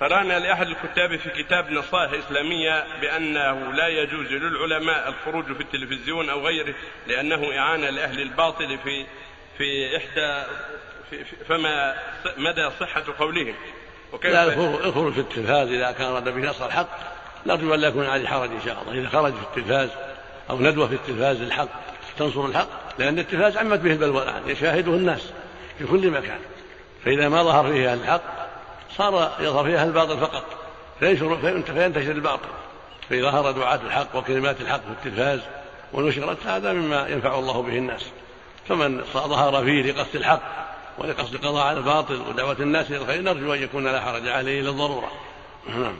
قرانا لأحد الكتاب في كتاب نصائح إسلامية بأنه لا يجوز للعلماء الخروج في التلفزيون أو غيره لأنه إعانة لأهل الباطل في في إحدى في فما مدى صحة قولهم. وكيف لا الخروج في التلفاز إذا كان أراد به نصر الحق. نرجو أن لا يكون عليه حرج إن شاء الله. إذا خرج في التلفاز أو ندوة في التلفاز الحق تنصر الحق لأن التلفاز عمت به البلوى الآن يشاهده الناس في كل مكان. فإذا ما ظهر فيه الحق صار يظهر فيه أهل الباطل فقط. فينتشر الباطل. فإذا ظهر دعاة الحق وكلمات الحق في التلفاز ونشرت هذا مما ينفع الله به الناس. فمن ظهر فيه لقصد الحق ولقصد القضاء على الباطل ودعوة الناس إلى الخير نرجو أن يكون لا حرج عليه للضرورة. نعم.